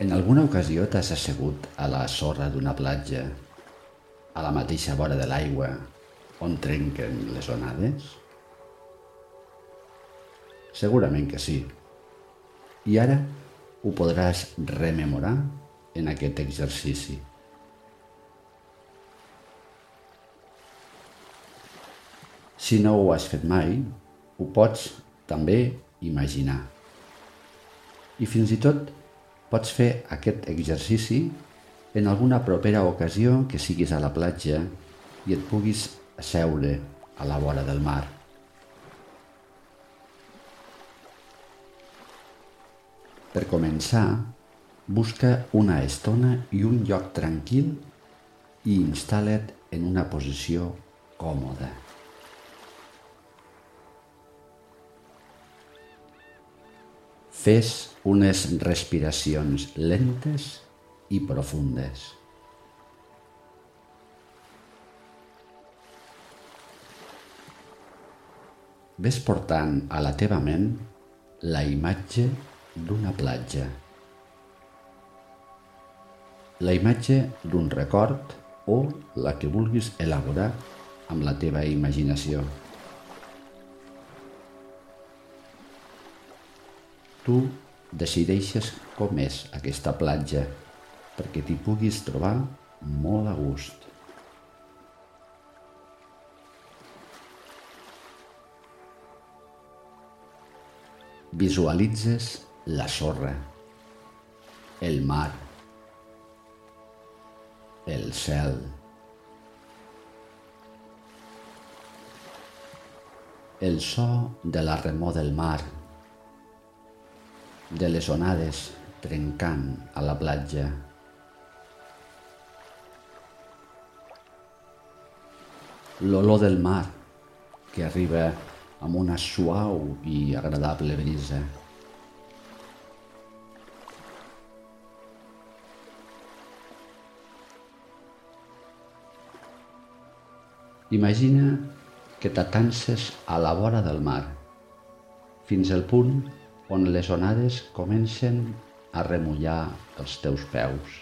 En alguna ocasió t'has assegut a la sorra d'una platja, a la mateixa vora de l'aigua on trenquen les onades? Segurament que sí. I ara ho podràs rememorar en aquest exercici. Si no ho has fet mai, ho pots també imaginar. I fins i tot Pots fer aquest exercici en alguna propera ocasió que siguis a la platja i et puguis asseure a la vora del mar. Per començar, busca una estona i un lloc tranquil i instal·la't en una posició còmoda. Fes unes respiracions lentes i profundes. Ves portant a la teva ment la imatge d'una platja. La imatge d'un record o la que vulguis elaborar amb la teva imaginació. Tu decideixes com és aquesta platja perquè t'hi puguis trobar molt a gust. Visualitzes la sorra, el mar, el cel, el so de la remor del mar, de les onades trencant a la platja. L'olor del mar que arriba amb una suau i agradable brisa. Imagina que t'atances a la vora del mar, fins al punt on les onades comencen a remullar els teus peus.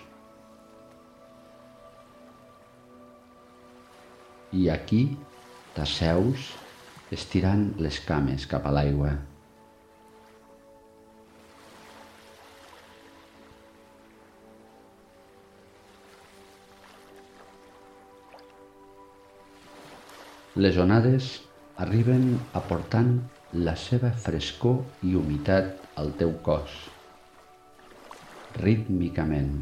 I aquí t'asseus estirant les cames cap a l'aigua. Les onades arriben aportant la seva frescor i humitat al teu cos, rítmicament.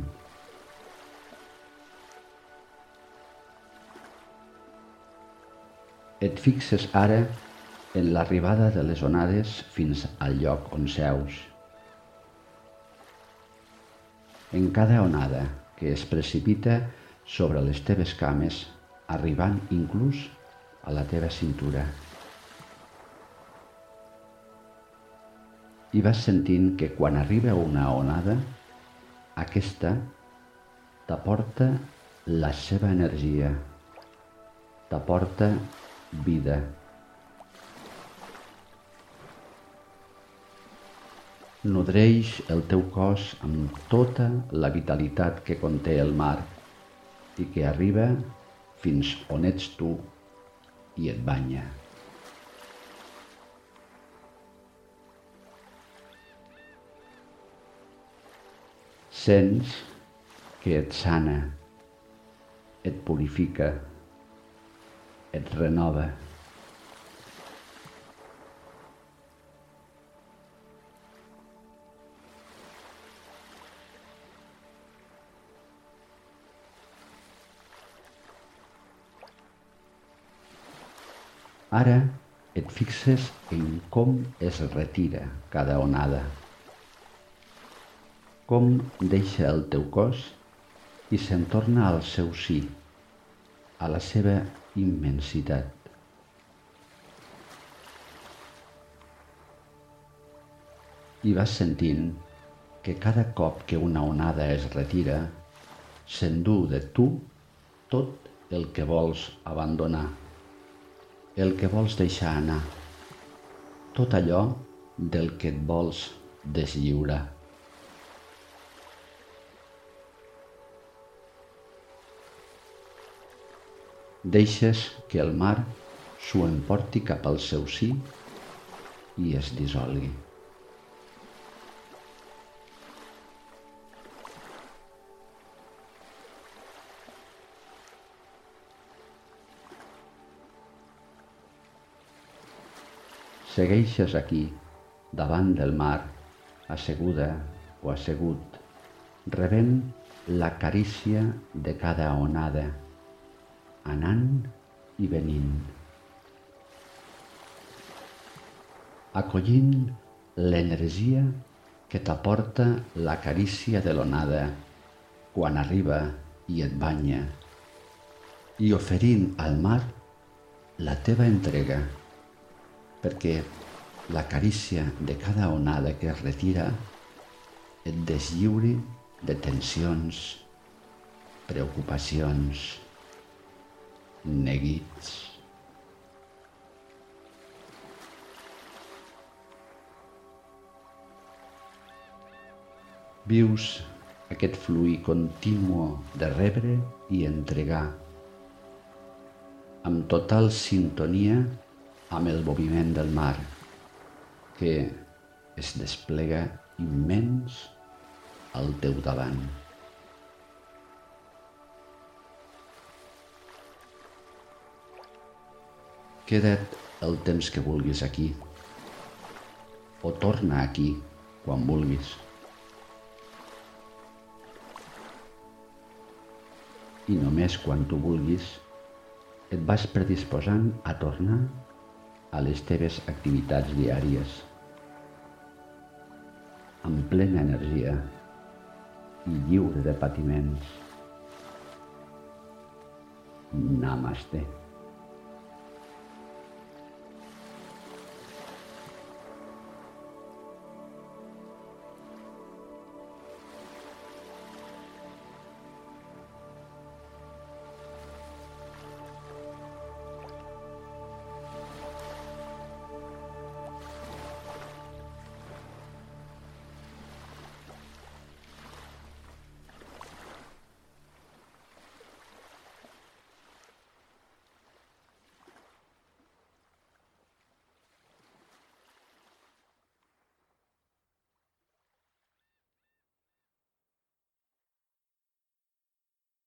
Et fixes ara en l'arribada de les onades fins al lloc on seus. En cada onada que es precipita sobre les teves cames, arribant inclús a la teva cintura. I vas sentint que quan arriba una onada, aquesta t'aporta la seva energia, t'aporta vida. Nodreix el teu cos amb tota la vitalitat que conté el mar i que arriba fins on ets tu i et banya. Sents que et sana, et purifica, et renova. Ara et fixes en com es retira cada onada com deixa el teu cos i se'n torna al seu sí, a la seva immensitat. I vas sentint que cada cop que una onada es retira, s'endú de tu tot el que vols abandonar, el que vols deixar anar, tot allò del que et vols deslliurar. Deixes que el mar s'ho emporti cap al seu sí i es dissolgui. Segueixes aquí, davant del mar, asseguda o assegut, rebent la carícia de cada onada, anant i venint. Acollint l'energia que t'aporta la carícia de l'onada quan arriba i et banya i oferint al mar la teva entrega perquè la carícia de cada onada que es retira et deslliuri de tensions, preocupacions, neguits. Vius aquest fluir continu de rebre i entregar amb total sintonia amb el moviment del mar, que es desplega immens al teu davant. Queda't el temps que vulguis aquí, o torna aquí quan vulguis. I només quan tu vulguis et vas predisposant a tornar a les teves activitats diàries amb plena energia i lliure de patiments. Namaste.